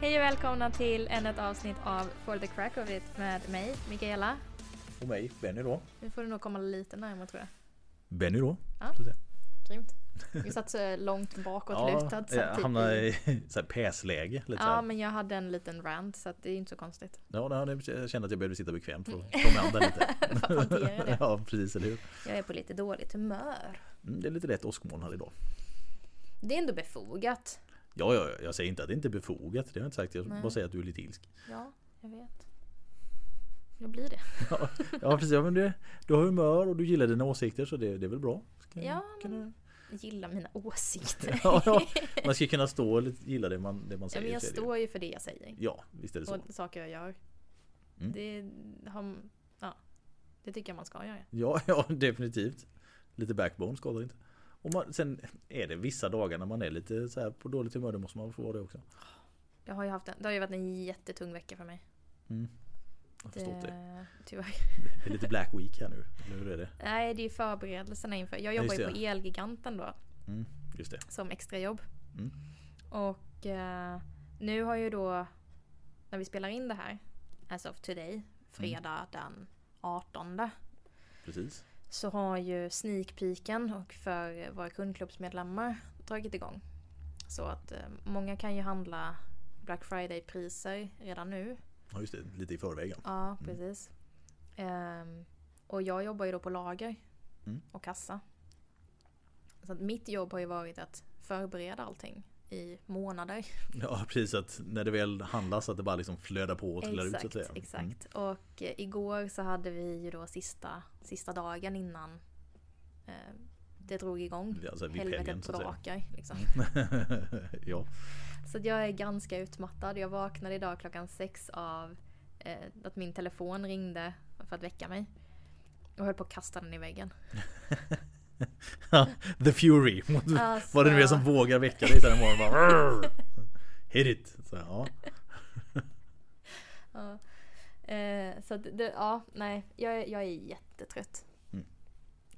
Hej och välkomna till ännu ett avsnitt av For the Crack of It med mig, Mikaela. Och mig, Benny då. Nu får du nog komma lite närmare tror jag. Benny då. Ja. Så. Grymt. Vi satt så långt bakåtlutad. Ja, jag typ hamnade i... i så här päsläge. Lite så Ja, här. men jag hade en liten rant så att det är inte så konstigt. Ja, jag kände att jag behövde sitta bekvämt för att komma an den lite. Det. ja, precis, eller hur? Jag är på lite dåligt humör. Mm, Det är lite lätt åskmoln här idag. Det är ändå befogat. Ja, ja, ja, jag säger inte att det inte är befogat. Det har jag inte sagt. Jag Nej. bara säger att du är lite ilsk. Ja, jag vet. Jag blir det. Ja, ja precis. Ja, men det, du har humör och du gillar dina åsikter så det, det är väl bra. Ska, Ja, kunna, Jag gillar mina åsikter. ja, ja, man ska kunna stå och gilla det man, det man Ja, säger. men jag står ju för det jag säger. Ja, visst är det så. Och saker jag gör. Mm. Det, har, ja, det tycker jag man ska göra. Ja, ja definitivt. Lite backbone skadar inte. Och man, sen är det vissa dagar när man är lite så på dåligt humör, då måste man få vara det också. Jag har ju haft en, det har ju varit en jättetung vecka för mig. Mm. Jag det. Det, tyvärr. Det är lite black week här nu, eller hur är det? Nej, det är ju förberedelserna inför. Jag Ja, jobbar ju på. Elgiganten då, Mm, just det. som extrajobb. Mm. Och eh, nu har ju då, när vi spelar in det här, as of today, fredag den 18. Precis. Så har ju sneak peeken och för våra kundklubbsmedlemmar dragit igång. Så att eh, många kan ju handla Black Friday-priser redan nu. Ja, just det. Lite i förväg. ja. Ja, precis. Ehm, och jag jobbar ju då på lager Mm. och kassa. Så att mitt jobb har ju varit att förbereda allting i månader. Ja, precis. Att när det väl handlas att det bara liksom flödar på och trillar ut så att Exakt, säga. Mm. exakt. Och eh, igår så hade vi ju då sista, sista dagen innan eh, det drog igång. Ja, alltså Helvetet så brakar liksom. ja, Så jag är ganska utmattad. Jag vaknade idag klockan sex av eh, att min telefon ringde för att väcka mig. Och höll på att kasta den i väggen. The Fury. Alltså- Vad det nu är som vågar väcka dig sen imorgon. Bara. Hit it. Så, ja. Ja. Eh, så det, ja, nej, jag, jag är jättetrött.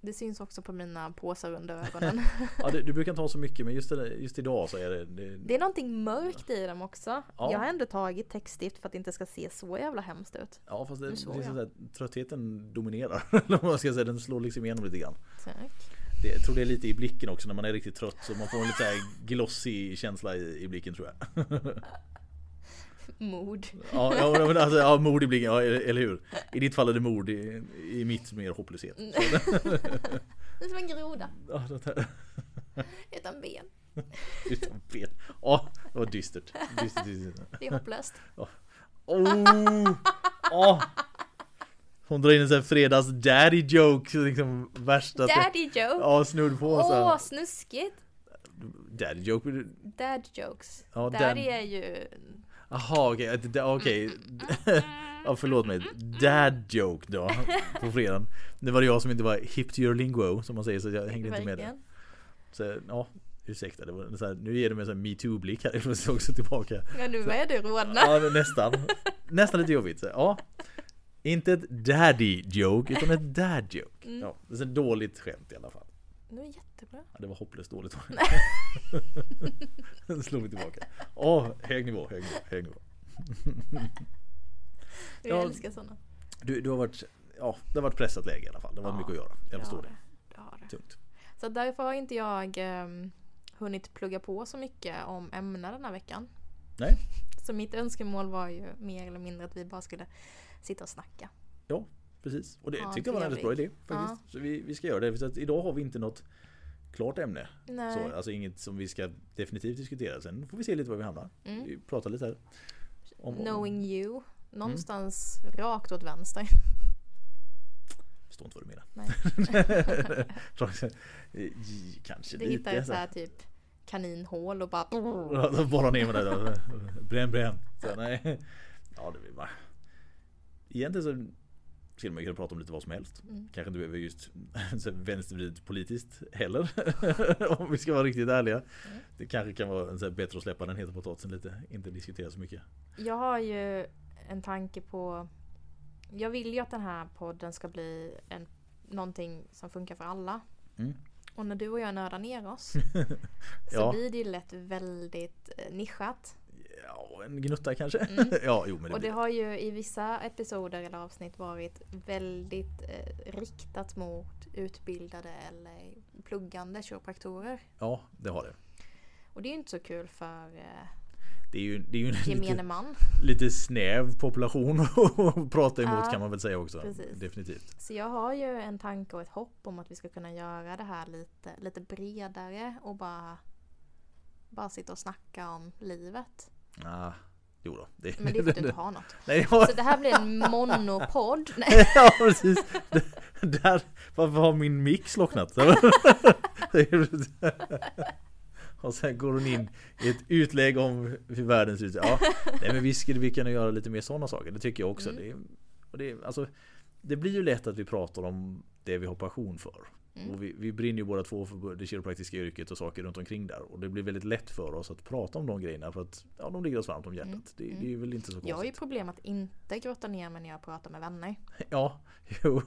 Det syns också på mina påsar under ögonen. Ja, det, du brukar inte ha så mycket men just, det, just idag så är det, det Det är någonting mörkt i dem också. Ja. Jag har ändå tagit textstift för att det inte ska se så jävla hemskt ut. Ja fast det, det, är så där, tröttheten dominerar. Eller man ska säga, den slår liksom igenom lite grann. Tack. Det, jag tror det är lite i blicken också när man är riktigt trött så man får en lite så här glossy känsla i, i blicken tror jag. Mod. Ja, ja, men alltså, ja mod i blicken, ja, eller hur? I ditt fall är det mod, i, i mitt mer hopplöshet. Så, Det är som en groda ja, utan ben. utan ben. Ja, det var dystert. dystert, dystert. Det är hopplöst. Oh, oh. Hon drar in en sån här fredags daddy joke, liksom värsta. Daddy joke. Ja, snudd på. Åh, snuskigt. Daddy joke. Dad jokes. Ja, Daddy den- är ju... Jaha okej, okay. okej. Ja förlåt mig. Dad joke då. På fredagen. Det var det jag som inte var hip to your lingo som man säger så jag hängde inte med där. Så ja, ursäkta. Det var så här, nu ger du mig en metoo-blick här. Jag också tillbaka. Ja, nu börjar du rodna. Ja nästan. Nästan lite jobbigt. Så, ja. Inte ett daddy joke utan ett dad joke. Mm. Ja, det är ett dåligt skämt i alla fall. Det är jättebra. Ja, det var hopplöst dåligt. Slog vi tillbaka. Åh, hög nivå, hög nivå, hög nivå. Jag Ja. älskar sådana. Du, du har varit, ja det har varit pressat läge i alla fall. Det var Ja, mycket att göra. Jag förstår det. det. har det. Tungt. Så därför har inte jag um, hunnit plugga på så mycket om ämnen den här veckan. Nej, Så mitt önskemål var ju mer eller mindre att vi bara skulle sitta och snacka. ja precis. Och det Ja, tyckte jag var en väldigt bra idé faktiskt. Så vi, vi ska göra det. Så att idag har vi inte något klart ämne. Nej. Så, alltså inget som vi ska definitivt diskutera. Sen får vi se lite var vi hamnar. Mm. Vi pratar lite här. Om, om, Knowing you. Någonstans rakt åt vänster. förstår inte vad du menar. Nej. Kanske Du lite. hittar ett så här. typ kaninhål och bara... Ja, Bara ner med det där. Bränn, bränn. Så, nej. Ja, det blir bara... Egentligen så skulle man kunna prata om lite vad som helst. Mm. Kanske inte behöver just vänstervridet politiskt heller. om vi ska vara riktigt ärliga. Mm. Det kanske kan vara så bättre att släppa den heta potatisen lite. Inte diskutera så mycket. Jag har ju en tanke på... Jag vill ju att den här podden ska bli en, någonting som funkar för alla. Mm. Och när du och jag nördar ner oss så Ja. blir det ju lätt väldigt eh, nischat. Ja, en gnutta kanske. Mm. ja, jo men det Och det har ju i vissa episoder eller avsnitt varit väldigt eh, riktat mot utbildade eller pluggande kiropraktorer. Ja, det har det. Och det är ju inte så kul för eh, Det är ju, det är ju en lite, man. lite snäv population att prata emot Ja, kan man väl säga också. precis. Definitivt. Så jag har ju en tanke och ett hopp om att vi ska kunna göra det här lite, lite bredare och bara, bara sitta och snacka om livet. Ah, jo då. Det, Men det är för att du inte har något. Nej, ja, Så det här blir en monopodd. Ja precis. Där, varför har min mick slocknat? Och sen går hon in i ett utlägg om hur världen ser ut. Ja, nej, men visst skulle vi kunna göra lite mer sådana saker. Det tycker jag också. Mm. Det, och det, alltså, det blir ju lätt att vi pratar om det vi har passion för. Mm. Och vi, vi brinner ju båda två för det kiropraktiska yrket och saker runt omkring där. Och det blir väldigt lätt för oss att prata om de grejerna för att ja, de ligger oss varmt om hjärtat. Mm. Det, Mm. det är väl inte så jag har ju konstigt. problem att inte grotta ner mig när jag pratar med vänner. Ja, jo.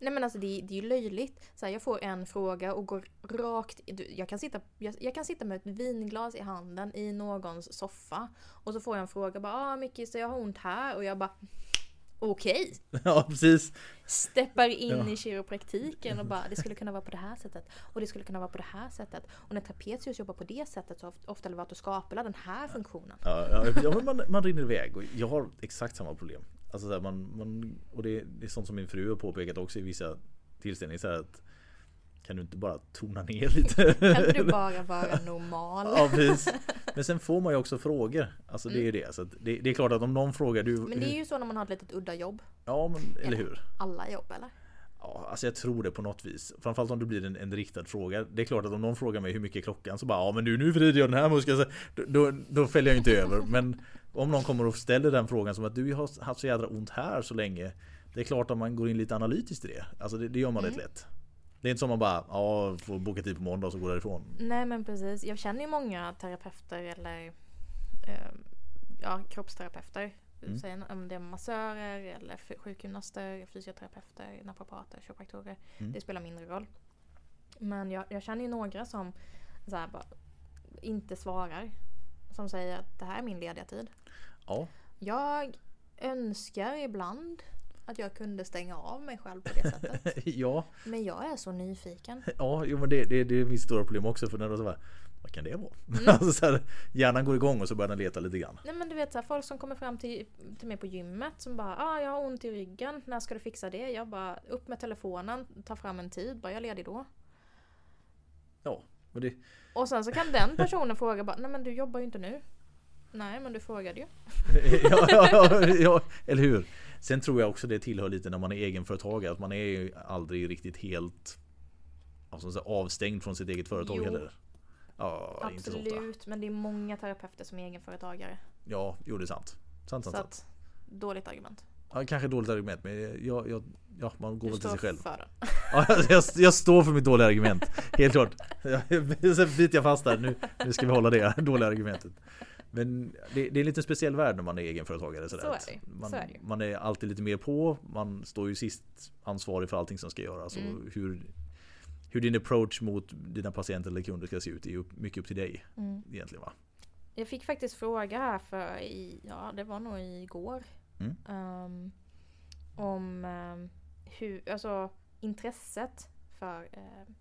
Nej men alltså det, det är ju löjligt. Så här, jag får en fråga och går rakt... Jag kan, sitta, jag, jag kan sitta med ett vinglas i handen i någons soffa. Och så får jag en fråga bara ah Micke så jag har ont här och jag bara Okej! Ja, precis. Steppar in Ja. i kiropraktiken och bara det skulle kunna vara på det här sättet. Och det skulle kunna vara på det här sättet. Och när trapezius jobbar på det sättet så har ofta Elevator skapar den här funktionen. Ja, ja, ja men man, man rinner iväg och jag har exakt samma problem. Alltså så här, man, man, och det, det är sånt som min fru har påpekat också i vissa tillställningar. Så här att, kan du inte bara tona ner lite? Kan du bara vara normal? Ja, precis. Men sen får man ju också frågor. Alltså det är ju det. Så det, det är klart att om någon frågar du... Men det är ju så när man har ett litet udda jobb. Ja, men, eller hur? Alla jobb eller? Ja, alltså jag tror det på något vis. Framförallt om det blir en, en riktad fråga. Det är klart att om någon frågar mig hur mycket är klockan så bara ja men nu, nu vrider jag den här muskeln. Då, då, då fäller jag inte över. Men om någon kommer och ställer den frågan som att du har haft så jädra ont här så länge. Det är klart att man går in lite analytiskt i det. Alltså det, det gör man Mm. rätt lätt. Det är inte som man bara ja, får boka tid på måndag och så går därifrån. Nej men precis. Jag känner ju många terapeuter eller eh, ja, kroppsterapeuter. Mm. Säg om det är massörer eller sjukgymnaster, fysioterapeuter, naprapater, kiropraktorer. Mm. Det spelar mindre roll. Men jag, jag känner ju några som så bara, inte svarar. Som säger att det här är min lediga tid. Ja, Jag önskar ibland att jag kunde stänga av mig själv på det sättet. ja, Men jag är så nyfiken. ja jo, men det, det, det är mitt stora problem också. För när det så bara, vad kan det vara? Mm. Alltså så här, hjärnan går igång och så börjar den leta lite grann. Nej men du vet så här, folk som kommer fram till, till mig på gymmet som bara ah, jag har ont i ryggen, när ska du fixa det? Jag bara upp med telefonen, ta fram en tid, bara jag är ledig då. Ja, men det, Och sen så kan den personen fråga bara nej men du jobbar ju inte nu. Nej men du frågade ju. ja, ja, ja, eller hur? Sen tror jag också det tillhör lite när man är egenföretagare att man är ju aldrig riktigt helt alltså, så avstängd från sitt eget företag Jo. heller. Ja. Absolut, men det är många terapeuter som är egenföretagare. Ja, jo det är sant. Sant, sant, Så sant. att, dåligt argument. Ja, kanske dåligt argument men jag, jag, ja, man går Du väl till sig själv. för den. Ja, jag, jag står för mitt dåliga argument. Helt klart. Sen biter jag fast där. Nu, nu ska vi hålla det dåliga argumentet. Men det, det är en lite speciell värld när man är egenföretagare. Sådär. Så är det. Man, Så är det man är alltid lite mer på. Man står ju sist ansvarig för allting som ska göras. Mm. Och hur, hur din approach mot dina patienter eller kunder ska se ut är ju mycket upp till dig. Mm. Egentligen va? Jag fick faktiskt fråga här för i, ja det var nog igår. Mm. ehm, om ehm, hur, alltså intresset för uh,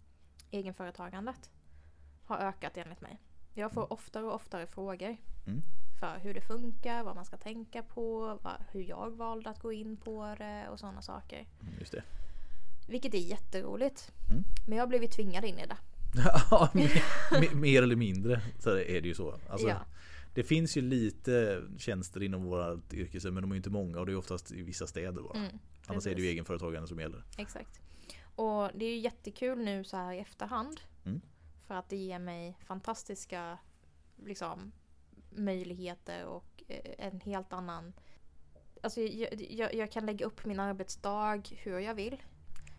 egenföretagandet har ökat enligt mig. Jag får oftare och oftare frågor. Mm. För hur det funkar, vad man ska tänka på, vad, hur jag valde att gå in på det och sådana saker. Mm, Just det. Vilket är jätteroligt. Mm. Men jag har blivit tvingad in i det. Ja, mer, mer- eller mindre så är det ju så. Alltså, Ja. Det finns ju lite tjänster inom vårt yrke men de är inte många och det är oftast i vissa städer bara. Mm, Annars är det ju egenföretagande som gäller. Exakt. Och det är ju jättekul nu så här i efterhand. Mm. För att det ger mig fantastiska liksom, möjligheter och eh, en helt annan... Alltså jag, jag, jag kan lägga upp min arbetsdag hur jag vill.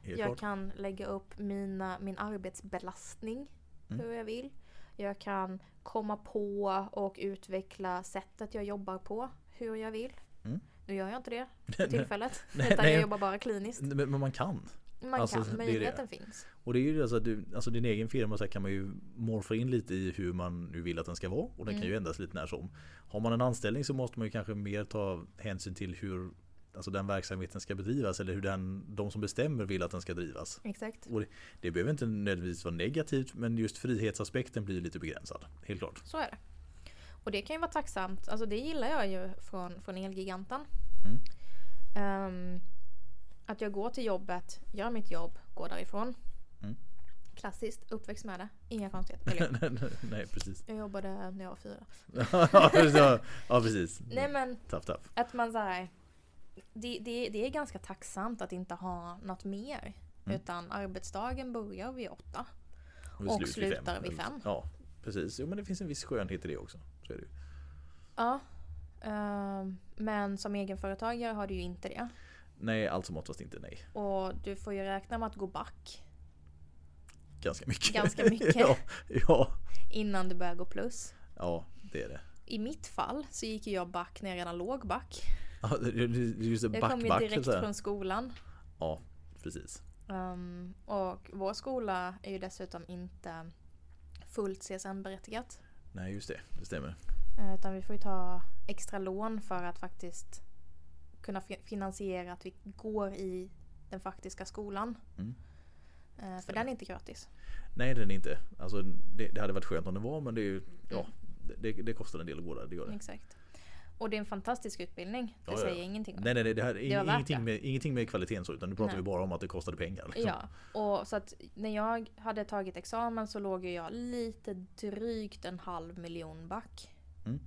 Helt jag klart. kan lägga upp mina, min arbetsbelastning Mm. hur jag vill. Jag kan komma på och utveckla sättet jag jobbar på hur jag vill. Mm. Nu gör jag inte det för tillfället. Nej, utan nej. jag jobbar bara kliniskt. Men, men man kan. Man Alltså, kan, möjligheten finns. Och det är ju alltså, att du, alltså din egen firma så kan man ju morfa in lite i hur man nu vill att den ska vara. Och den kan Mm. ju ändras lite när som. Har man en anställning så måste man ju kanske mer ta hänsyn till hur alltså den verksamheten ska bedrivas. Eller hur den, de som bestämmer vill att den ska drivas. Exakt. Och det, det behöver inte nödvändigtvis vara negativt men just frihetsaspekten blir lite begränsad. Helt klart. Så är det. Och det kan ju vara tacksamt. Alltså det gillar jag ju från, från Elgiganten. Mm. Ehm, att jag går till jobbet, gör mitt jobb, går därifrån. Mm. Klassiskt, uppväxt med det. Inga konstigheter. Nej precis. jag jobbade när jag var fyra. ja, precis. Nej men Tapp tapp. att man såhär. Det, det, det är ganska tacksamt att inte ha något mer. Mm. Utan arbetsdagen börjar vid åtta. Och vid slutar vid fem. Ja precis. Jo men det finns en viss skönhet i det också. Så det. Ja. Ehm, men som egenföretagare har du ju inte det. Nej allt som oftast inte nej. Och du får ju räkna med att gå back Ganska mycket. Ganska mycket. ja, ja, innan du börjar gå plus. ja, det är det. I mitt fall så gick jag back när jag redan låg back. Ja, just det Jag kom ju direkt här. från skolan. Ja, precis. Ehm, och vår skola är ju dessutom inte fullt CSN-berättigat. Nej, just det. Det stämmer. Eh, Utan vi får ju ta extra lån för att faktiskt kunna fi- finansiera att vi går i den faktiska skolan. Mm. Eh, För den är inte gratis. Nej, den är inte. Alltså, det, det hade varit skönt om det var, men det är ju, ja, Mm. det, det kostar en del att gå där. Det gör det. Exakt. Och det är en fantastisk utbildning. Det Ja, säger ja. ingenting om. Nej, nej, nej, det här är Det ingenting med, ingenting med kvaliteten så, utan nu pratar Nej. vi bara om att det kostade pengar. liksom. Ja, och så att när jag hade tagit examen så låg jag lite drygt en halv miljon back. Mm.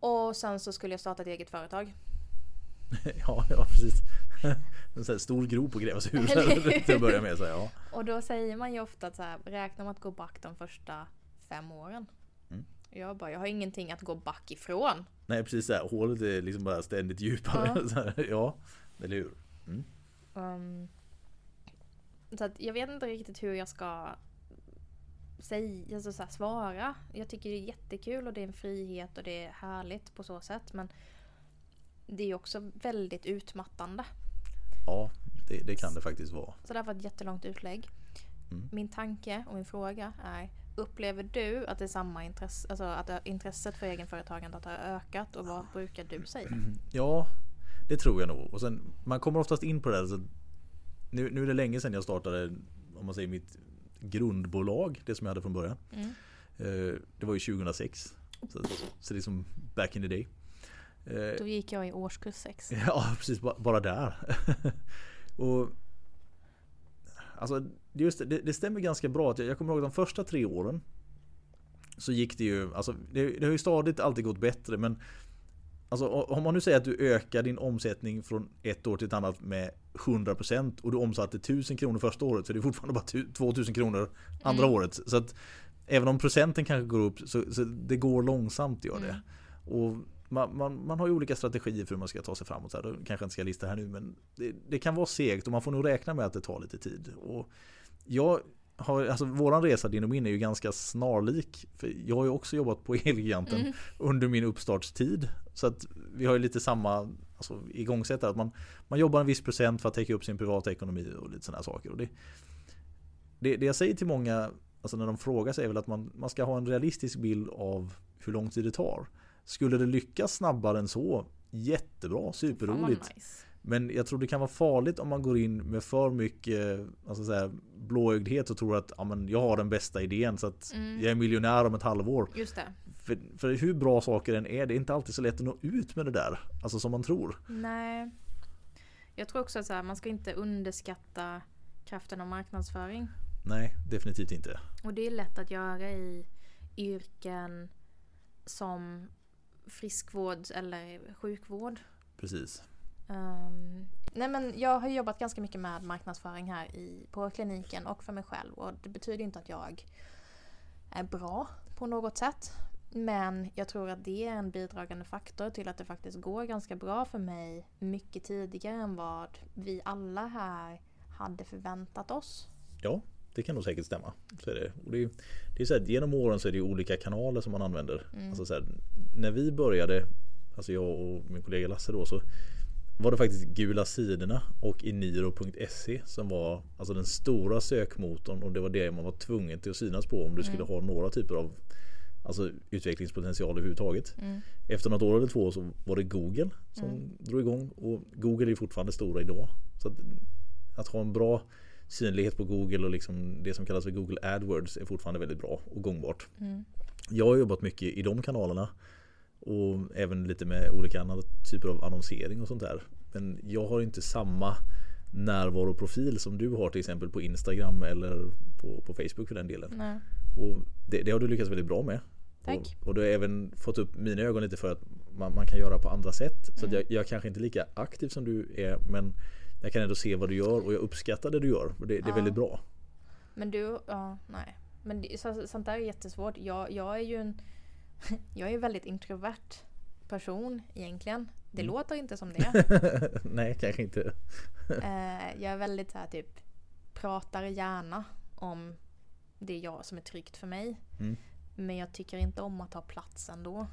Och sen så skulle jag starta ett eget företag. ja, ja, precis. En sån stor grop att gräva sig ur till att börja med. Så här, ja. Och då säger man ju ofta att så här, räkna med att gå back de första fem åren. Mm. Jag bara, jag har ingenting att gå back ifrån. Nej, precis. Så här, hålet är liksom bara ständigt djupare. Ja. Här, ja, eller hur? Mm. Um, så jag vet inte riktigt hur jag ska säga, alltså så här, svara. Jag tycker det är jättekul och det är en frihet och det är härligt på så sätt. Men det är också väldigt utmattande. Ja, det, det kan det faktiskt vara. Så det här var ett jättelångt utlägg. Mm. Min tanke och min fråga är Upplever du att det är samma intresse, alltså att intresset för egenföretagande har ökat och vad brukar du säga? Ja, det tror jag nog. Och sen, man kommer oftast in på det där. Så nu, nu är det länge sedan jag startade om man säger mitt grundbolag, det som jag hade från början. Mm. Eh, Det var ju 2006. Så, så det är som back in the day. Eh, Då gick jag i årskurs 6. Ja, precis. ba- Bara där. och Alltså, just det, det stämmer ganska bra. att Jag, jag kommer ihåg de första tre åren. Så gick det ju, alltså det, det har ju stadigt alltid gått bättre men Alltså om man nu säger att du ökar din omsättning från ett år till ett annat med 100% och du omsatte 1000 kronor första året så är det fortfarande bara tu- 2000 kronor andra Mm. året. Så att även om procenten kanske går upp så, så det går långsamt gör det. Mm. Och man, man, man har ju olika strategier för hur man ska ta sig framåt. Så här. Det kanske jag inte ska lista här nu men det, det kan vara segt och man får nog räkna med att det tar lite tid. Och jag har, alltså våran resa din och min är ju ganska snarlik. För jag har ju också jobbat på Elgiganten Mm. under min uppstartstid. Så att vi har ju lite samma alltså, igångsättare. Att man, man jobbar en viss procent för att täcka upp sin privata ekonomi och lite sådana saker. Och det, det, det jag säger till många alltså när de frågar sig är väl att man, man ska ha en realistisk bild av hur lång tid det tar. Skulle det lyckas snabbare än så, jättebra, superroligt. nice. Men jag tror det kan vara farligt om man går in med för mycket alltså så här, blåögdhet och tror att ja, men jag har den bästa idén så att Mm. jag är miljonär om ett halvår. Just det. För, för hur bra saker än är, det är inte alltid så lätt att nå ut med det där. Alltså som man tror. Nej. Jag tror också att så här, man ska inte underskatta kraften av marknadsföring. Nej, definitivt inte. Och det är lätt att göra i yrken som friskvård eller sjukvård. Precis. Ehm, nej men jag har jobbat ganska mycket med marknadsföring här i, på kliniken och för mig själv. Och det betyder inte att jag är bra på något sätt. Men jag tror att det är en bidragande faktor till att det faktiskt går ganska bra för mig mycket tidigare än vad vi alla här hade förväntat oss. Ja, det kan nog säkert stämma. Så är det. Och det, är, det är så här, genom åren så är det olika kanaler som man använder. Mm. Alltså så här, när vi började, alltså jag och min kollega Lasse då, så var det faktiskt Gula sidorna och Eniro.se som var alltså den stora sökmotorn och det var det man var tvungen till att synas på om du skulle ha några typer av alltså, utvecklingspotential överhuvudtaget. Mm. Efter något år eller två så var det Google som drog igång och Google är fortfarande stora idag. Så att, att ha en bra synlighet på Google och liksom det som kallas för Google AdWords är fortfarande väldigt bra och gångbart. Mm. Jag har jobbat mycket i de kanalerna och även lite med olika andra typer av annonsering och sånt där. Men jag har inte samma närvaroprofil som du har till exempel på Instagram eller på, på Facebook för den delen. Nej. Och det, det har du lyckats väldigt bra med. Tack. Och, och du har även fått upp mina ögon lite för att man, man kan göra på andra sätt. Så att jag, jag kanske inte är lika aktiv som du är men jag kan ändå se vad du gör och jag uppskattar det du gör. Och det, det är Ja. väldigt bra. Men du, ja, nej. Men det, så, sånt där är jättesvårt. Jag, jag är ju en jag är väldigt introvert person egentligen. Det Mm. låter inte som det. Nej, kanske inte. Eh, jag är väldigt så här typ pratar gärna om det jag som är tryggt för mig. Mm. Men jag tycker inte om att ta plats ändå.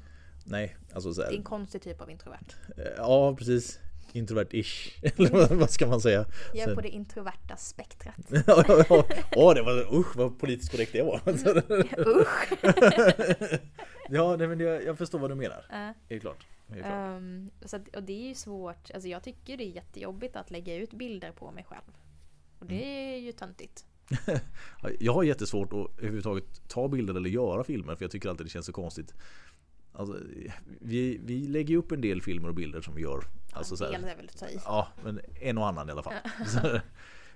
Nej, alltså så Det är här, en konstig typ av introvert. Ja, precis. Introvert-ish. Eller vad- ska man säga? Jag är på det introverta spektrat. ja, ja, ja. Det var usch vad politiskt korrekt det var. Usch! ja, nej, men jag, jag förstår vad du menar. Eh, Helt klart. Helt klart. ehm, så att, och det är ju svårt. Alltså jag tycker det är jättejobbigt att lägga ut bilder på mig själv. Och det Mm. är ju töntigt. Ja, Jag har jättesvårt att överhuvudtaget ta bilder eller göra filmer för jag tycker alltid det känns så konstigt. Alltså, vi, vi lägger upp en del filmer och bilder som vi gör. Alltså, så en del är väl att ta i. Ja, men en och annan i alla fall.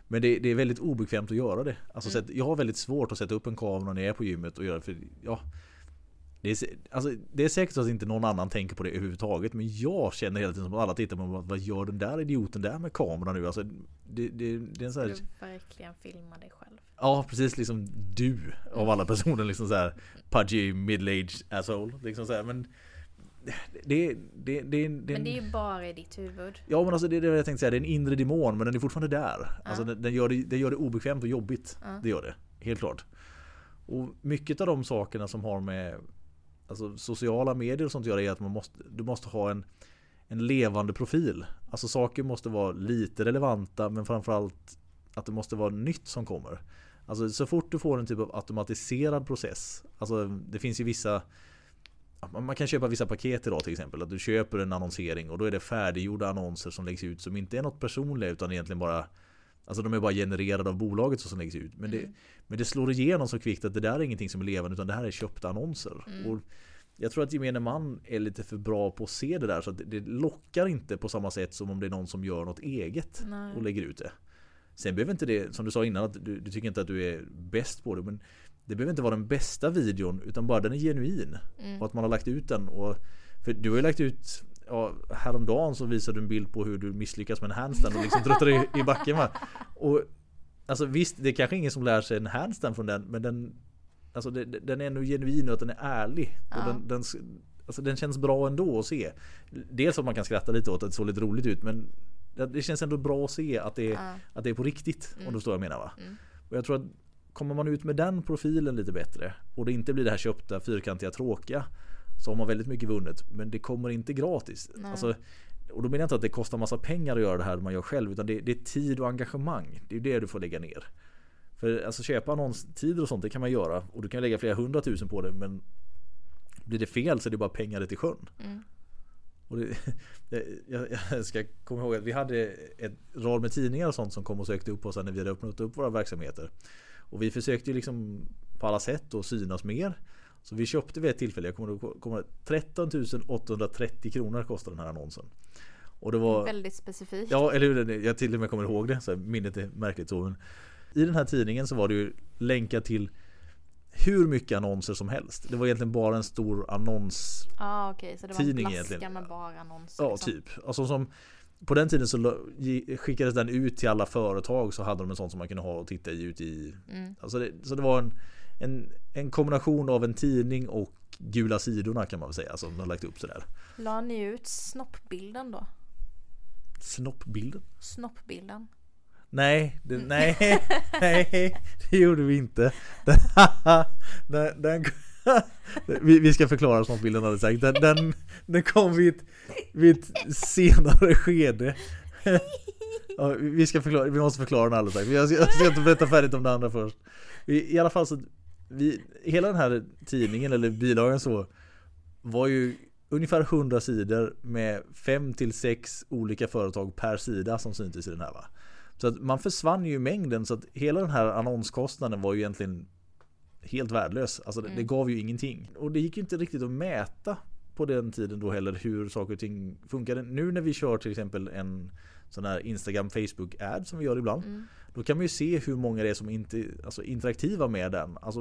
Men det, det är väldigt obekvämt att göra det. Alltså, så att jag har väldigt svårt att sätta upp en kamera när jag är på gymmet och göra för ja, det är, alltså, det är säkert så att inte någon annan tänker på det överhuvudtaget Men jag känner hela tiden som att alla tittar på mig Vad gör den där idioten där med kameran nu? Alltså, det, det, det är en sån här, Du verkligen filmar dig själv. Ja precis liksom du av alla personer liksom så här Pudgy middle-aged asshole liksom så här, Men det, det, det, Men det är ju bara i ditt huvud. Ja men alltså det är det jag tänkte säga, det är en inre demon men den är fortfarande där. Alltså Ja. den, den, gör det, den gör det obekvämt och jobbigt. Ja. Det gör det, helt klart. Och mycket av de sakerna som har med alltså, sociala medier och sånt att göra är att man måste, du måste ha en, en levande profil. Alltså saker måste vara lite relevanta men framförallt att det måste vara nytt som kommer. Alltså så fort du får en typ av automatiserad process. Alltså det finns ju vissa man kan köpa vissa paket idag till exempel. Att du köper en annonsering och då är det färdiggjorda annonser som läggs ut som inte är något personliga utan egentligen bara Alltså de är bara genererade av bolaget som läggs ut. Men, det, Mm. men det slår igenom så kvickt att det där är ingenting som är levande utan det här är köpta annonser. Mm. Och jag tror att gemene man är lite för bra på att se det där så att det, det lockar inte på samma sätt som om det är någon som gör något eget Nej. och lägger ut det. Sen behöver inte det, som du sa innan, att du, du tycker inte att du är bäst på det. Men det behöver inte vara den bästa videon utan bara den är genuin. Mm. Och att man har lagt ut den. Och, för du har ju lagt ut ja, Häromdagen så visade du en bild på hur du misslyckas med en handstand och liksom tröttar i, i backen va? Och Alltså visst, det är kanske ingen som lär sig en handstand från den men den Alltså det, den är ändå genuin och att den är ärlig. Ja. Och den, den, alltså den känns bra ändå att se. Dels att man kan skratta lite åt att det såg lite roligt ut men det känns ändå bra att se att det, Ja. att det är på riktigt. Om Mm. du förstår vad jag menar va? Mm. Och jag tror att kommer man ut med den profilen lite bättre och det inte blir det här köpta fyrkantiga tråkiga så har man väldigt mycket vunnet. Men det kommer inte gratis. Nej. Alltså, och då menar jag inte att det kostar massa pengar att göra det här man gör själv utan det, det är tid och engagemang. Det är det du får lägga ner. För alltså köpa annonstider och sånt det kan man göra och du kan lägga flera hundratusen på det men blir det fel så är det bara pengar i sjön. Mm. Och det, jag, jag ska komma ihåg att vi hade ett rad med tidningar och sånt som kom och sökte upp oss när vi hade öppnat upp våra verksamheter. Och vi försökte ju liksom på alla sätt att synas mer. Så vi köpte vid ett tillfälle, jag kommer kommer ihåg, 13 830 kronor kostade den här annonsen. Och det var... Väldigt specifikt. Ja, eller hur? Jag till och med kommer ihåg det. Så här, minnet är märkligt så. Men I den här tidningen så var det ju länkat till hur mycket annonser som helst. Det var egentligen bara en stor annons ah, okej. Så det var en flaska egentligen. med bara annonser. Ja, liksom. typ. Alltså som på den tiden så skickades den ut till alla företag så hade de en sån som man kunde ha och titta i ut i. Mm. Alltså det, så det var en, en, en kombination av en tidning och gula sidorna kan man väl säga som de lagt upp sådär. La ni ut snoppbilden då? Snoppbilden? Snoppbilden? Nej, det, nej, nej, det gjorde vi inte. Den, den, den, vi, vi ska förklara snoppbilden hade sagt. Den, den, den kom vid ett, vid ett senare skede. Ja, vi, ska förklara, vi måste förklara den alldeles. Jag ska, jag ska inte berätta färdigt om det andra först. I, i alla fall så vi, hela den här tidningen eller bilagan så var ju ungefär 100 sidor med 5 till 6 olika företag per sida som syntes i den här va. Så att man försvann ju i mängden så att hela den här annonskostnaden var ju egentligen helt värdelös. Alltså det, mm. det gav ju ingenting. Och det gick ju inte riktigt att mäta på den tiden då heller hur saker och ting funkade. Nu när vi kör till exempel en sån här Instagram Facebook ad som vi gör ibland. Mm. Då kan man ju se hur många det är som inte alltså interaktiva med den. Alltså,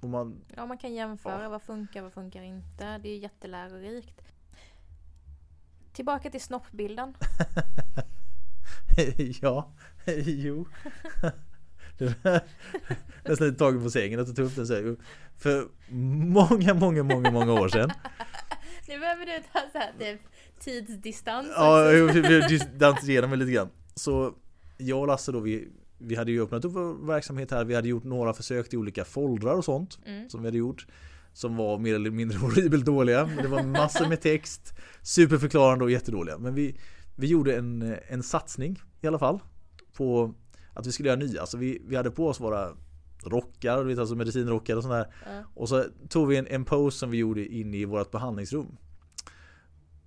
om man, ja, man kan jämföra ja. vad funkar, vad funkar inte. Det är jättelärorikt. Tillbaka till snoppbilden. ja, jo. Nästan lite tagen på sängen att du tog upp den så För många, många, många, många år sedan. Nu behöver du ta så här typ tidsdistans. Ja, jag distanserar mig lite grann. Så jag och Lasse då, vi, vi hade ju öppnat upp vår verksamhet här. Vi hade gjort några försök till olika foldrar och sånt mm. som vi hade gjort. Som var mer eller mindre horribelt dåliga. Det var massor med text, superförklarande och jättedåliga. Men vi, vi gjorde en, en satsning i alla fall på att vi skulle göra nya. Alltså vi, vi hade på oss våra rockar, vet, alltså medicinrockar och sådär. Mm. Och så tog vi en, en pose som vi gjorde in i vårt behandlingsrum.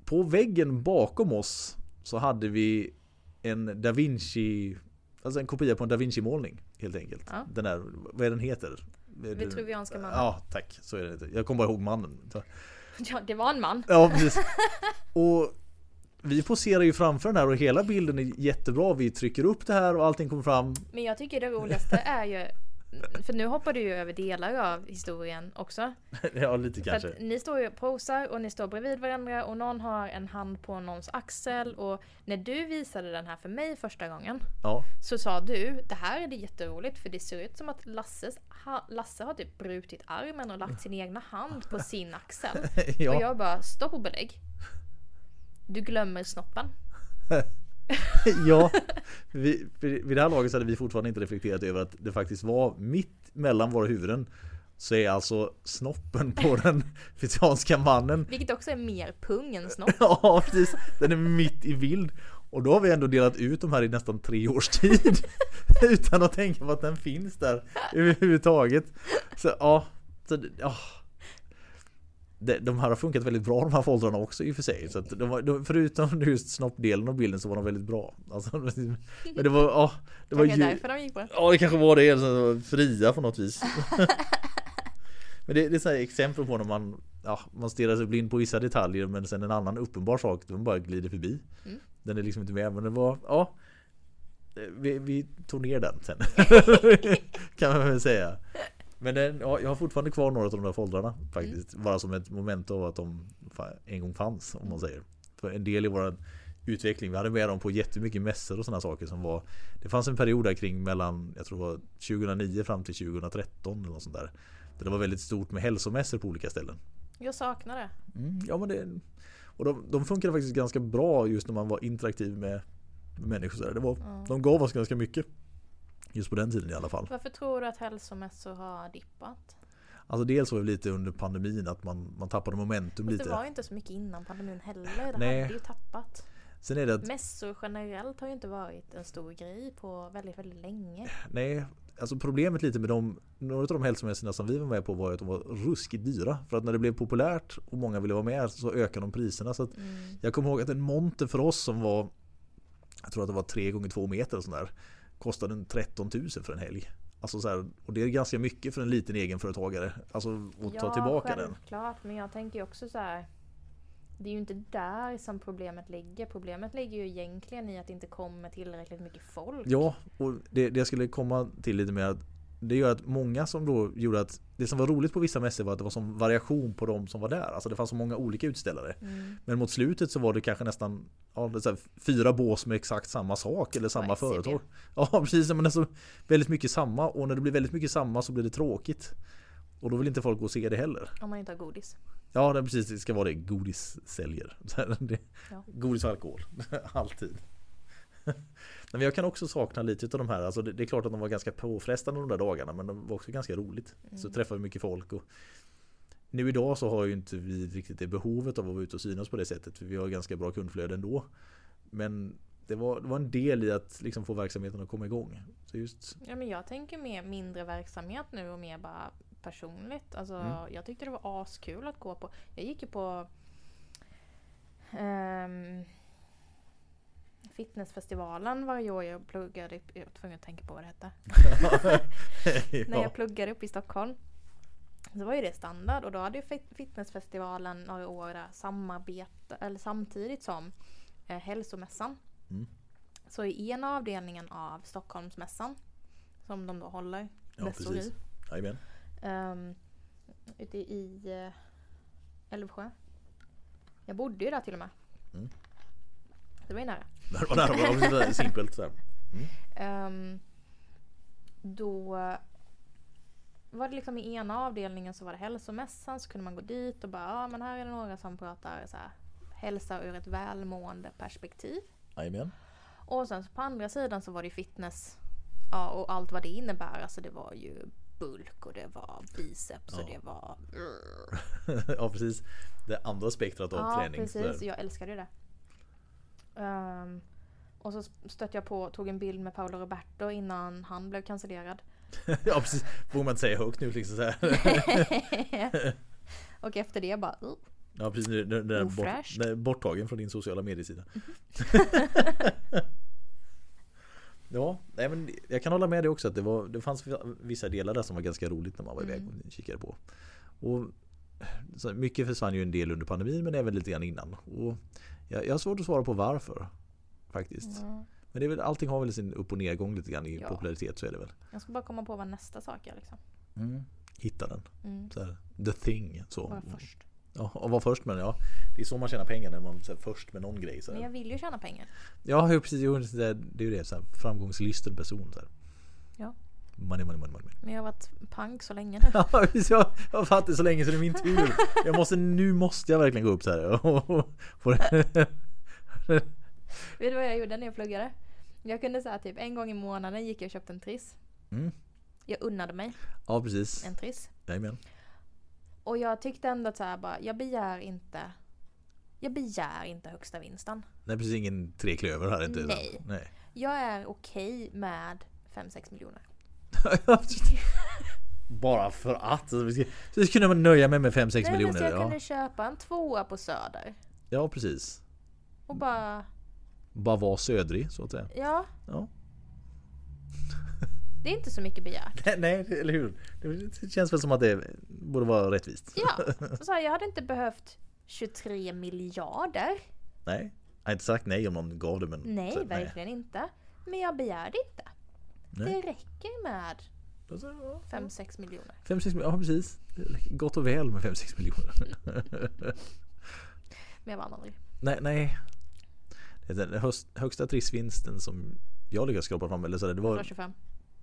På väggen bakom oss så hade vi en Da Vinci Alltså en kopia på en Da Vinci målning helt enkelt. Ja. Den där, vad är den heter? Vitruvianska mannen. Ja, tack. Så är det. Jag kommer bara ihåg mannen. Ja, det var en man. Ja, precis. Och vi poserar ju framför den här och hela bilden är jättebra. Vi trycker upp det här och allting kommer fram. Men jag tycker det roligaste är ju för nu hoppar du ju över delar av historien också. ja, lite kanske. För ni står ju och posar och ni står bredvid varandra och någon har en hand på någons axel och när du visade den här för mig första gången ja. så sa du det här är det jätteroligt för det ser ut som att Lasses, ha, Lasse har typ brutit armen och lagt sin egna hand på sin axel. ja. Och jag bara stopp och belägg. Du glömmer snoppen. ja, vi, vid det här laget så hade vi fortfarande inte reflekterat över att det faktiskt var mitt mellan våra huvuden så är alltså snoppen på den fysianska mannen. Vilket också är mer pung än snopp. Ja precis, den är mitt i bild Och då har vi ändå delat ut de här i nästan tre års tid Utan att tänka på att den finns där överhuvudtaget. Så ja, så, ja de här har funkat väldigt bra de här foldrarna också i och för sig. Så att de de, förutom just snoppdelen av bilden så var de väldigt bra. Alltså, men det var, ja, det var ju, därför de gick bra. Ja det kanske var det, alltså, fria på något vis. men det, det är så exempel på när man, ja, man stirrar sig blind på vissa detaljer men sen en annan uppenbar sak, den bara glider förbi. Mm. Den är liksom inte med men det var, ja. Vi, vi tog ner den sen. kan man väl säga. Men den, ja, jag har fortfarande kvar några av de där foldrarna faktiskt. Mm. Bara som ett moment av att de en gång fanns om man säger. För en del i vår utveckling. Vi hade med dem på jättemycket mässor och sådana saker som var Det fanns en period där kring mellan Jag tror det var 2009 fram till 2013 eller något sånt där. Där det var väldigt stort med hälsomässor på olika ställen. Jag saknar det. Mm, ja men det Och de, de funkade faktiskt ganska bra just när man var interaktiv med, med människor. Så där. Det var, mm. De gav oss ganska mycket. Just på den tiden i alla fall. Varför tror du att hälsomässor har dippat? Alltså dels var det lite under pandemin att man, man tappade momentum Fast lite. det var ju inte så mycket innan pandemin heller. Det Nej. hade ju tappat. Sen är det att... Mässor generellt har ju inte varit en stor grej på väldigt, väldigt länge. Nej, alltså problemet lite med de, några av de hälsomässorna som vi var med på var att de var ruskigt dyra. För att när det blev populärt och många ville vara med så ökade de priserna. Så mm. Jag kommer ihåg att en monter för oss som var, jag tror att det var tre gånger två meter och sådär kostade den 13 000 för en helg. Alltså så här, och det är ganska mycket för en liten egenföretagare. Alltså att ja, ta tillbaka den. Ja, självklart. Men jag tänker också så här. Det är ju inte där som problemet ligger. Problemet ligger ju egentligen i att det inte kommer tillräckligt mycket folk. Ja, och det, det jag skulle komma till lite mer att det gör att många som då gjorde att det som var roligt på vissa mässor var att det var som variation på de som var där. Alltså det fanns så många olika utställare. Mm. Men mot slutet så var det kanske nästan ja, det här, fyra bås med exakt samma sak eller samma och företag. Ja precis, men alltså väldigt mycket samma och när det blir väldigt mycket samma så blir det tråkigt. Och då vill inte folk gå och se det heller. Om man inte har godis. Ja det, precis, det ska vara det. Godis säljer. ja. Godis och alkohol. Alltid. Men jag kan också sakna lite av de här. Alltså det, det, är klart att de var ganska påfrestande de där dagarna men de var också ganska roligt. Mm. Så träffade vi mycket folk och nu idag så har ju inte vi riktigt det behovet av att vara ute och synas på det sättet. För vi har ganska bra kundflöde ändå. Men det var, det var en del i att liksom få verksamheten att komma igång. Så just, Ja men jag tänker mer mindre verksamhet nu och mer bara personligt. Alltså Mm. jag tyckte det var askul att gå på. Jag gick ju på ehm, Fitnessfestivalen varje år jag pluggade. upp- Jag var tvungen att tänka på vad det hette. När ja. jag pluggade upp i Stockholm. Så var ju det standard och då hade ju fit- fitnessfestivalen några år samarbete, eller samtidigt som eh, hälsomässan. Mm. Så i ena avdelningen av Stockholmsmässan som de då håller, Ja, i, Jajamän. ehm, ute i eh, Älvsjö. Jag bodde ju där till och med. Mm. Det var ju nära. Det var där, det var simpelt så här. Ehm, då var det liksom i ena avdelningen så var det hälsomässan så kunde man gå dit och bara ja men här är det några som pratar så här, hälsa ur ett välmående perspektiv. Jajamän. Och sen på andra sidan så var det fitness. Ja och allt vad det innebär. Alltså det var ju bulk och det var biceps och Ja. det var... ja precis. Det andra spektrat av Ja träning. precis, så jag älskade ju det. Ehm, och så stötte jag på och tog en bild med Paolo Roberto innan han blev cancellerad. ja precis. Får man inte säga högt nu liksom så här. och efter det bara... Uh. Ja precis. Den, den, den, bort, den är borttagen från din sociala mediesida. ja, nej, men jag kan hålla med dig också att det, var, det fanns vissa delar där som var ganska roligt när man var iväg Mm. och kikade på. Och så mycket försvann ju en del under pandemin men även lite grann innan. Och jag, jag har svårt att svara på varför. Faktiskt. Ja. Men det är väl, allting har väl sin upp och nedgång lite grann i Ja. popularitet så är det väl. Jag ska bara komma på vad nästa sak är liksom. Hitta den. Mm. Så här, the thing. Så. Vara först. Ja, och vara först med den. Ja, det är så man tjänar pengar när man är först med någon grej. Så Men här. jag vill ju tjäna pengar. Ja, precis. Jo, det är det är ju det. Så här, framgångslysten person. Så här. Money, money, money, money. Men jag har varit pank så länge nu. Ja, jag har fattat så länge så det är min tur. Jag måste, nu måste jag verkligen gå upp så här. det. Vet du vad jag gjorde när jag pluggade? Jag kunde säga typ en gång i månaden gick jag och köpte en triss. Mm. Jag unnade mig Ja, precis. en triss. Jajamän. Och jag tyckte ändå att så här bara, jag begär inte jag begär inte högsta vinsten. Nej, precis. Ingen tre klöver här inte. Nej. Nej. Jag är okej med 5-6 miljoner. Bara för att. Så ska kunna nöja mig med 5-6 Nej, men så miljoner. jag Ja. kunde köpa en tvåa på Söder. ja, precis. Och bara, Bara vara södrig så att säga. ja. Ja. Det är inte så mycket begärt. Nej, nej, eller hur? Det känns väl som att det borde vara rättvist. Ja, så här, jag hade inte behövt 23 miljarder. Nej, jag har inte sagt nej om någon gav det men... Nej, så, verkligen inte. Men jag begärde inte. Nej. Det räcker med Alltså, ja. 5-6 miljoner. 5-6 miljoner, ja precis. Gott och väl med 5-6 miljoner. Men jag vann aldrig. nej, nej. Det är Den högsta trissvinsten som jag lyckades skrapa fram, eller så där, det var... 125.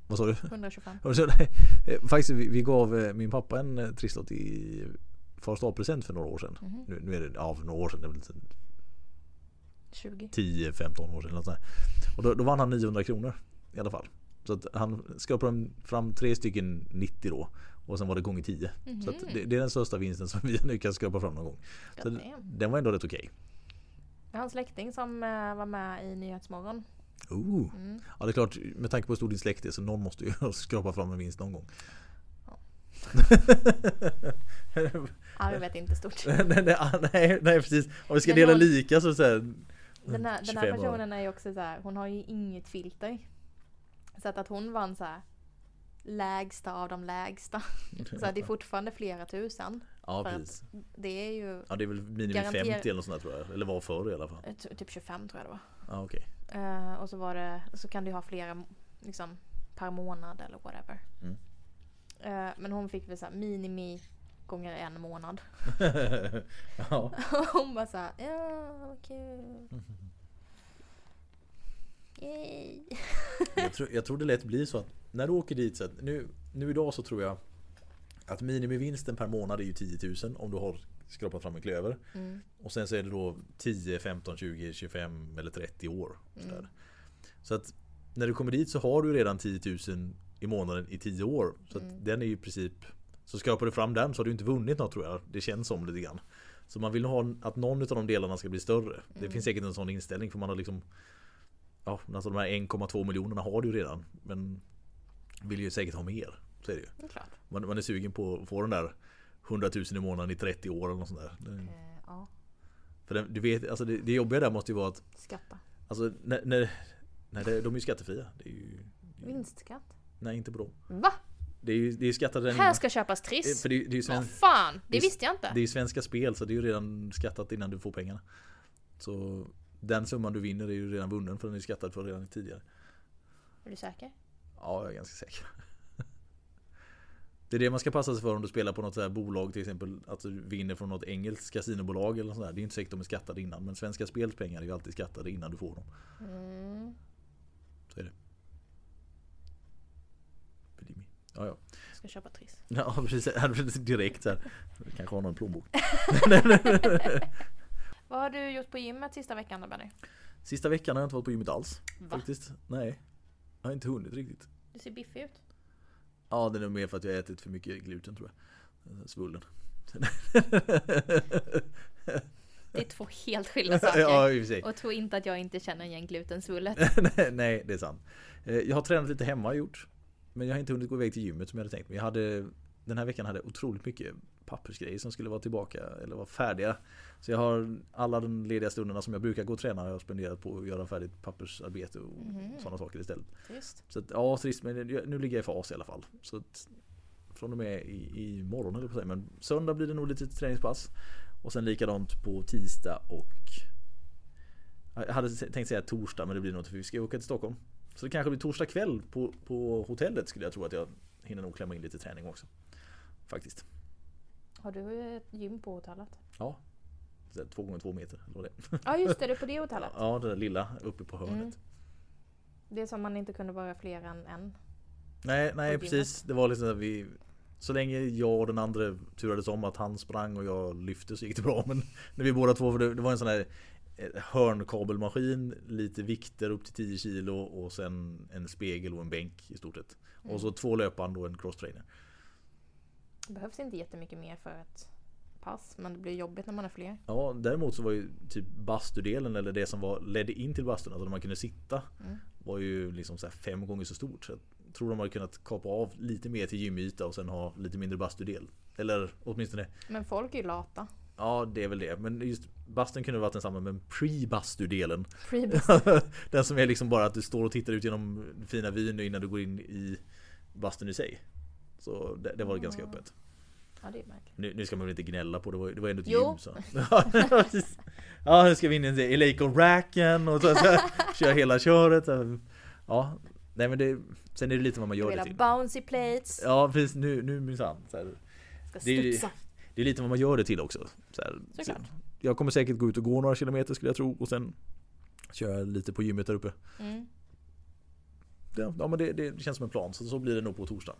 Vad sa du? 125. Och så, nej, eh, Faktiskt, vi, gav eh, min pappa en eh, trisslott i fars present för några år sedan. Mhm. Nu, nu är det, ja för några år sedan, det är väl lite 20. 10-15 år sedan. eller något sånt där. Och då, då vann han 900 kronor i alla fall. Så att han skrapade fram tre stycken 90 då. Och sen var det gånger 10. Så att det, det är den största vinsten som vi nu kan skrapa fram någon gång. Så God den, damn. den var ändå rätt okej. Jag har en släkting som eh, var med i Nyhetsmorgon. Oh. Mm. Ja det är klart, med tanke på hur stor din släkt är så någon måste ju skrapa fram en vinst någon gång. Arvet är inte stort. nej, nej, nej, precis. Om vi ska Men dela någon- lika så, så här, Den här, den 25 här år. personen är ju också så här, hon har ju inget filter. Så att, att hon vann så här lägsta av de lägsta. Så att det är fortfarande flera tusen. Ja precis. Det är ju Ja det är väl minimum Garanter- 50 eller något sånt där tror jag. Eller var förr i alla fall. eh, ty- typ 25 tror jag det var. Ja okej. Eh, och så var det, så kan du ha flera liksom, per månad eller whatever. Mm. Eh, men hon fick väl så här minimi gånger en månad. ja. Hon bara såhär, ja vad kul. Yay. jag, tror, jag tror det lätt blir så att när du åker dit så nu, nu idag så tror jag att minimivinsten per månad är ju 10 000 om du har skrapat fram en klöver. Mm. Och sen så är det då 10, 15, 20, 25 eller 30 år. Mm. Så att när du kommer dit så har du redan 10 000 i månaden i 10 år. Så Mm. den är ju i princip Så skrapar du fram den så har du inte vunnit något tror jag. Det känns som lite grann. Så man vill ha att någon av de delarna ska bli större. Det Mm. finns säkert en sån inställning för man har liksom Ja, alltså de här 1,2 miljonerna har du ju redan. Men vill ju säkert ha mer. Så är det ju. Det är. Man, man är sugen på att få den där 100 000 i månaden i 30 år eller något sånt där. Det- Eh, ja, För det, du vet, alltså det, det jobbiga där måste ju vara att skatta. Alltså när, när, när det, de är ju skattefria. Det är ju, Vinstskatt. nej inte på dem. Va? Det är ju det är skattat redan Här innan. ska köpas Triss? För det, är- det är ju Vad fan, det visste jag inte. det är ju svenska spel så det är ju redan skattat innan du får pengarna. Så den summan du vinner är ju redan vunnen för den är skattad för redan tidigare. Är du säker? Ja, jag är ganska säker. Det är det man ska passa sig för om du spelar på något så här bolag till exempel Att du vinner från något engelskt kasinobolag eller sådär Det är inte säkert de är skattade innan Men svenska spels pengar är ju alltid skattade innan du får dem Mm. Så är det. Ja, ja. Ska köpa Triss. Ja precis, direkt så här. Kanske har någon plånbok Vad har du gjort på gymmet sista veckan då Benny? Sista veckan har jag inte varit på gymmet alls Va? Faktiskt, nej Jag har inte hunnit riktigt Du ser biffig ut. Ja det är nog mer för att jag har ätit för mycket gluten tror jag Svullen Det är två helt skilda saker. Ja i och Och tro inte att jag inte känner igen glutensvullet. nej, det är sant. Eh, Jag har tränat lite hemma gjort. Men jag har inte hunnit gå iväg till gymmet som jag hade tänkt. Men jag hade den här veckan hade otroligt mycket pappersgrejer som skulle vara tillbaka eller vara färdiga. Så jag har alla de lediga stunderna som jag brukar gå och träna har jag spenderat på att göra färdigt pappersarbete och Mhm. sådana saker istället. Just. Så att, ja, trist men nu ligger jag i fas i alla fall. Så att, från och med i, i morgon eller på säga. Men söndag blir det nog lite träningspass. Och sen likadant på tisdag och jag hade tänkt säga torsdag men det blir nog inte för vi ska åka till Stockholm. Så det kanske blir torsdag kväll på, på hotellet skulle jag tro att jag hinner nog klämma in lite träning också. Faktiskt. Har du ett gym på hotellet? Ja. Två gånger två meter. Det. Ja just det, det är på det hotellet. Ja, det där lilla uppe på hörnet. Mm. Det är som man inte kunde vara fler än en. Nej, nej precis. Det var liksom att vi Så länge jag och den andra turades om att han sprang och jag lyfte så gick det bra. Men när vi båda två, för det, det var en sån här eh, hörnkabelmaskin, lite vikter upp till 10 kilo och sen en spegel och en bänk i stort sett. Och så två löpband och en crosstrainer. Det behövs inte jättemycket mer för ett pass. Men det blir jobbigt när man är fler. Ja, däremot så var ju typ bastudelen eller det som var, ledde in till bastun, alltså där man kunde sitta. Mm. Var ju liksom så fem gånger så stort. Så jag tror de hade kunnat kapa av lite mer till gymyta och sen ha lite mindre bastudel. Eller åtminstone Men folk är ju lata. Ja det är väl det. Men just bastun kunde varit densamma men pre-bastudelen. Freebus. Den som är liksom bara att du står och tittar ut genom fina vyn innan du går in i bastun i sig. Så det, det var ganska Ah. öppet. Ja det är märkligt. Nu, nu ska man väl inte gnälla på det, var, det var ändå ett Jo. gym så. Ja, nu ska vi in i Eleiko-racken och så, så köra hela köret. Ja, nej men det, sen är det lite vad man gör det till. bouncy plates. Ja precis, nu, nu minsann. så här. Ska det är ju- studsa. Det är lite vad man gör det till också. Så här, Såklart. Jag kommer säkert gå ut och gå några kilometer skulle jag tro och sen köra lite på gymmet där uppe. Mm. Ja, ja men det, det känns som en plan så så blir det nog på torsdag.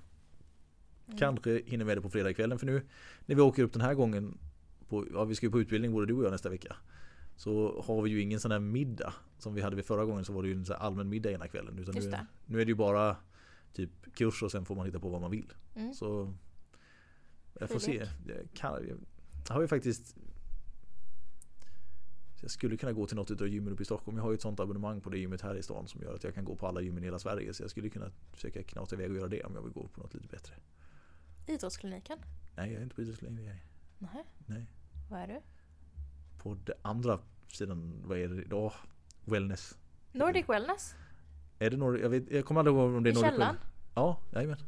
Mm. Kanske hinner med det på fredagskvällen för nu när vi åker upp den här gången på, ja, vi ska ju på utbildning både du och jag nästa vecka. Så har vi ju ingen sån här middag som vi hade vid förra gången så var det ju en allmän middag ena kvällen. Utan nu, nu är det ju bara typ kurs och sen får man hitta på vad man vill. Mm. Så jag får se. Jag, kan, jag har ju faktiskt jag skulle kunna gå till något utav gymmen uppe i Stockholm. Jag har ju ett sånt abonnemang på det gymmet här i stan som gör att jag kan gå på alla gymmen i hela Sverige. Så jag skulle kunna försöka knata iväg och göra det om jag vill gå på något lite bättre. Idrottskliniken? Nej, jag är inte på idrottslängd. Nej. Nej. Vad är du? På det andra sidan, vad är det idag? Wellness. Nordic Wellness? Är det Nordic? Jag, vet, jag kommer aldrig ihåg om det är I Nordic källaren? Wellness. Ja, jajamän.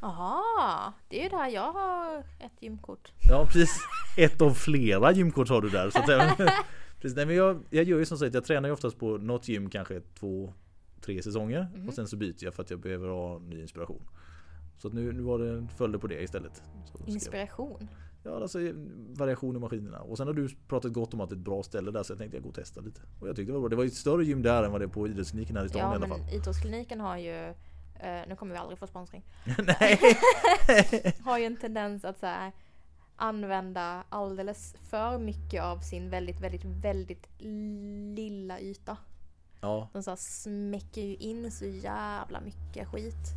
Jaha, det är ju där jag har ett gymkort. Ja precis. Ett av flera gymkort har du där. Så att, precis, nej, men jag, jag gör ju som sagt, jag tränar ju oftast på något gym kanske två, tre säsonger. Mhm. Och sen så byter jag för att jag behöver ha ny inspiration. Så nu, nu var det följde på det istället. Inspiration. Ja, alltså variation i maskinerna. Och sen har du pratat gott om att det är ett bra ställe där så jag tänkte jag gå och testa lite. Och jag tyckte det var bra. Det var ju ett större gym där än vad det är på idrottskliniken här i stan i Ja alla men fall. idrottskliniken har ju, eh, nu kommer vi aldrig få sponsring, Nej! har ju en tendens att så här, använda alldeles för mycket av sin väldigt, väldigt, väldigt lilla yta. ja, De så här smäcker ju in så jävla mycket skit.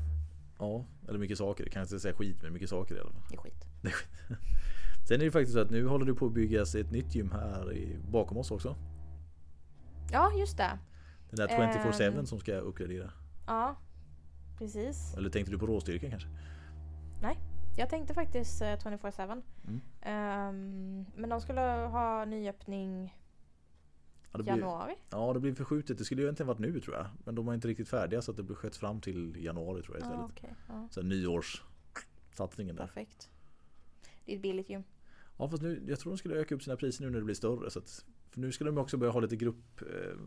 Ja, eller mycket saker. Jag kan inte säga skit men mycket saker i alla fall. Det är skit. Sen är det faktiskt så att nu håller det på att byggas ett nytt gym här i, bakom oss också. Ja, just det. Den där 24-7 Ehm. som ska uppgradera. Ja, precis. Eller tänkte du på råstyrkan kanske? Nej, jag tänkte faktiskt eh, 24-7. Mm. Ehm, men de skulle ha nyöppning Ja, det blir, januari. ja, det blir förskjutet. Det skulle ju egentligen varit nu tror jag. Men de var inte riktigt färdiga så att det blir sköts fram till januari tror jag Ja, istället. okej. Ja, Så nyårssatsningen där. perfekt. Det är ett billigt gym. Ja fast nu, jag tror de skulle öka upp sina priser nu när det blir större. Så att, för nu ska de också börja ha lite grupp eh,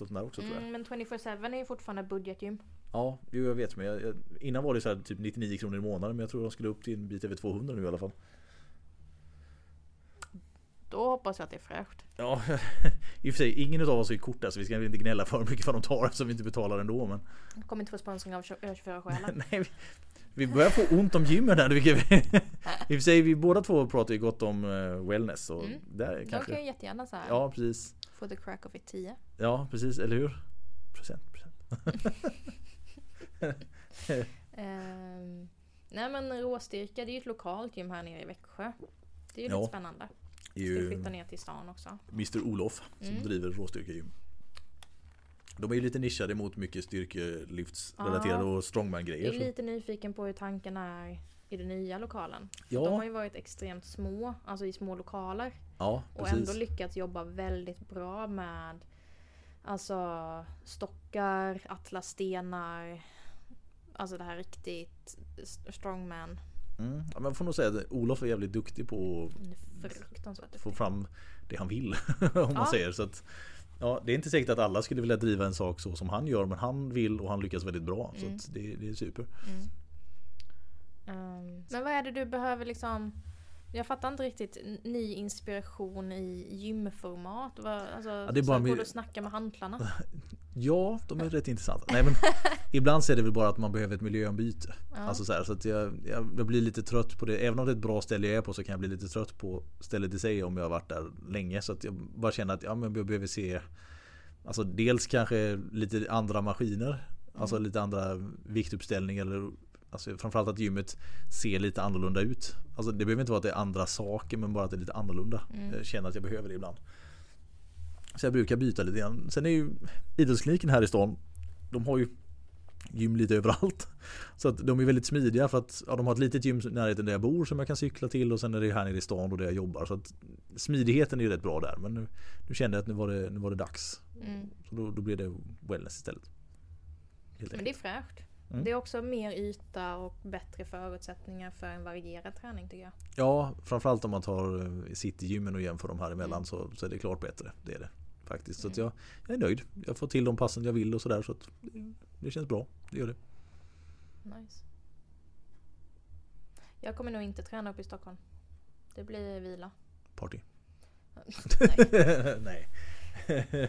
och sånt där också tror jag. Mm, men 24-7 är ju fortfarande budgetgym. Ja, jo, jag vet men jag, jag, innan var det så här typ 99 kronor i månaden men jag tror de skulle upp till en bit över 200 nu i alla fall. Då hoppas jag att det är fräscht. Ja, i och för sig ingen av oss är korta så vi ska väl inte gnälla för mycket för de tar som vi inte betalar ändå men Jag kommer inte få sponsring av 24 själar. Nej, vi, vi börjar få ont om gymmen här. Vilket vi, I och för sig, vi båda två pratar ju gott om eh, wellness och Mm. där De kanske... kan ju jättegärna så här, Ja, precis. få the crack of it 10. Ja, precis. Eller hur? Procent, procent. Ehm, nej men råstyrka, det är ju ett lokalt gym här nere i Växjö. Det är ju Ja. lite spännande. Är Ska ju flytta ner till stan också. Mr Olof som Mm. driver råstyrkegym. De är ju lite nischade mot mycket styrkelyftsrelaterade och Jag strongman-grejer. är så- lite nyfiken på hur tanken är i den nya lokalen. Ja. De har ju varit extremt små, alltså i små lokaler. Ja, Och ändå lyckats jobba väldigt bra med Alltså stockar, atlasstenar Alltså det här riktigt strongman Mm. Ja, man får nog säga att Olof är jävligt duktig på att få fram det han vill. om man Ja. säger så att Ja, det är inte säkert att alla skulle vilja driva en sak så som han gör men han vill och han lyckas väldigt bra. Så Mm. att det, det är super. Mm. Ehm, men vad är det du behöver liksom Jag fattar inte riktigt ny inspiration i gymformat. Alltså, det är bara med- du och snacka med hantlarna? Ja, de är rätt intressanta. Nej, men ibland så är det väl bara att man behöver ett miljöombyte. Ja. Alltså så här, så att jag, jag, blir lite trött på det. Även om det är ett bra ställe jag är på så kan jag bli lite trött på stället i sig om jag har varit där länge. Så att jag bara känner att ja, men jag behöver se Alltså dels kanske lite andra maskiner. Alltså Mm. lite andra viktuppställningar. Eller, alltså framförallt att gymmet ser lite annorlunda ut. Alltså det behöver inte vara att det är andra saker men bara att det är lite annorlunda. Mm. Jag känner att jag behöver det ibland. Så jag brukar byta lite grann. Sen är ju idrottskliniken här i stan. De har ju gym lite överallt. Så att de är väldigt smidiga för att ja, de har ett litet gym i närheten där jag bor som jag kan cykla till och sen är det här nere i stan och där jag jobbar. Så att smidigheten är ju rätt bra där. Men nu, nu kände jag att nu var det, nu var det dags. Mm. Så då, då blir det wellness istället. Helt Men det är fräscht. Mm. Det är också mer yta och bättre förutsättningar för en varierad träning tycker jag. Ja, framförallt om man tar eh, Citygymmen och jämför de här emellan Mm. så, så är det klart bättre. Det är det faktiskt. Så att jag, jag är nöjd. Jag får till de passen jag vill och sådär. Så att det, det känns bra. Det gör det. Nice. Jag kommer nog inte träna upp i Stockholm. Det blir vila. Party. Nej. Nej.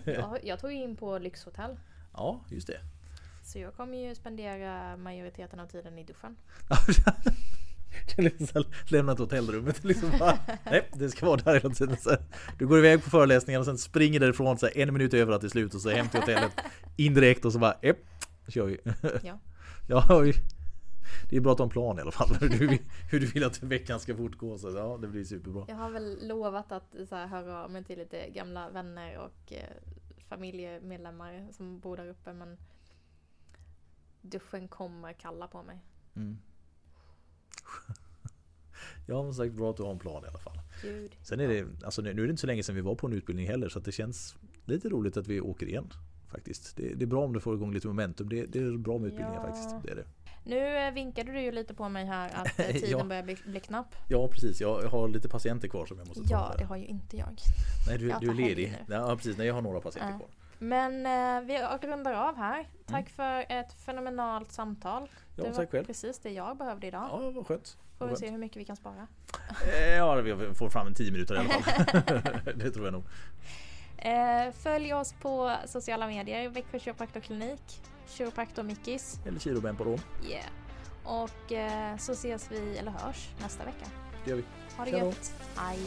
Jag, jag tog in på lyxhotell. Ja, just det. Så jag kommer ju spendera majoriteten av tiden i duschen. Liksom så här, Lämnat hotellrummet liksom bara, Nej, det ska vara där hela tiden. Så du går iväg på föreläsningen och sen springer därifrån så en minut över att det är slut och så hem till hotellet indirekt och så bara, epp, kör vi. Ja. Ja, det är bra att ha en plan i alla fall. Hur du, vill- hur du vill att veckan ska fortgå. Så ja, det blir superbra. Jag har väl lovat att så här, höra av mig till lite gamla vänner och eh, familjemedlemmar som bor där uppe men duschen kommer kalla på mig. Mm. Ja, men sagt bra att du har en plan i alla fall. Gud. Sen är det, alltså nu är det inte så länge sedan vi var på en utbildning heller så det känns lite roligt att vi åker igen. Faktiskt. Det, det är bra om du får igång lite momentum. Det, det är bra med utbildningar Ja. faktiskt. Det är det. Nu eh, vinkade du ju lite på mig här att eh, tiden Ja. börjar bli, bli knapp. Ja precis, jag har lite patienter kvar som jag måste ta. Ja, det har ju inte jag. Nej du, jag du är ledig. nu. Ja precis, nej jag har några patienter Ja. kvar. Men eh, vi rundar av här. Tack för ett fenomenalt samtal. Mm. Ja, det var tack själv. precis det jag behövde idag. Ja, vad skönt. Får vi se hur mycket vi kan spara. Eh, Ja, vi får fram en 10 minuter i alla fall. det tror jag nog. Eh, följ oss på sociala medier. Växjö kiropraktorklinik. Kiropraktor Mickis. Eller kiloben på rån. Yeah. Och eh, så ses vi, eller hörs, nästa vecka. Det gör vi. Ha det Tja gött. Hej.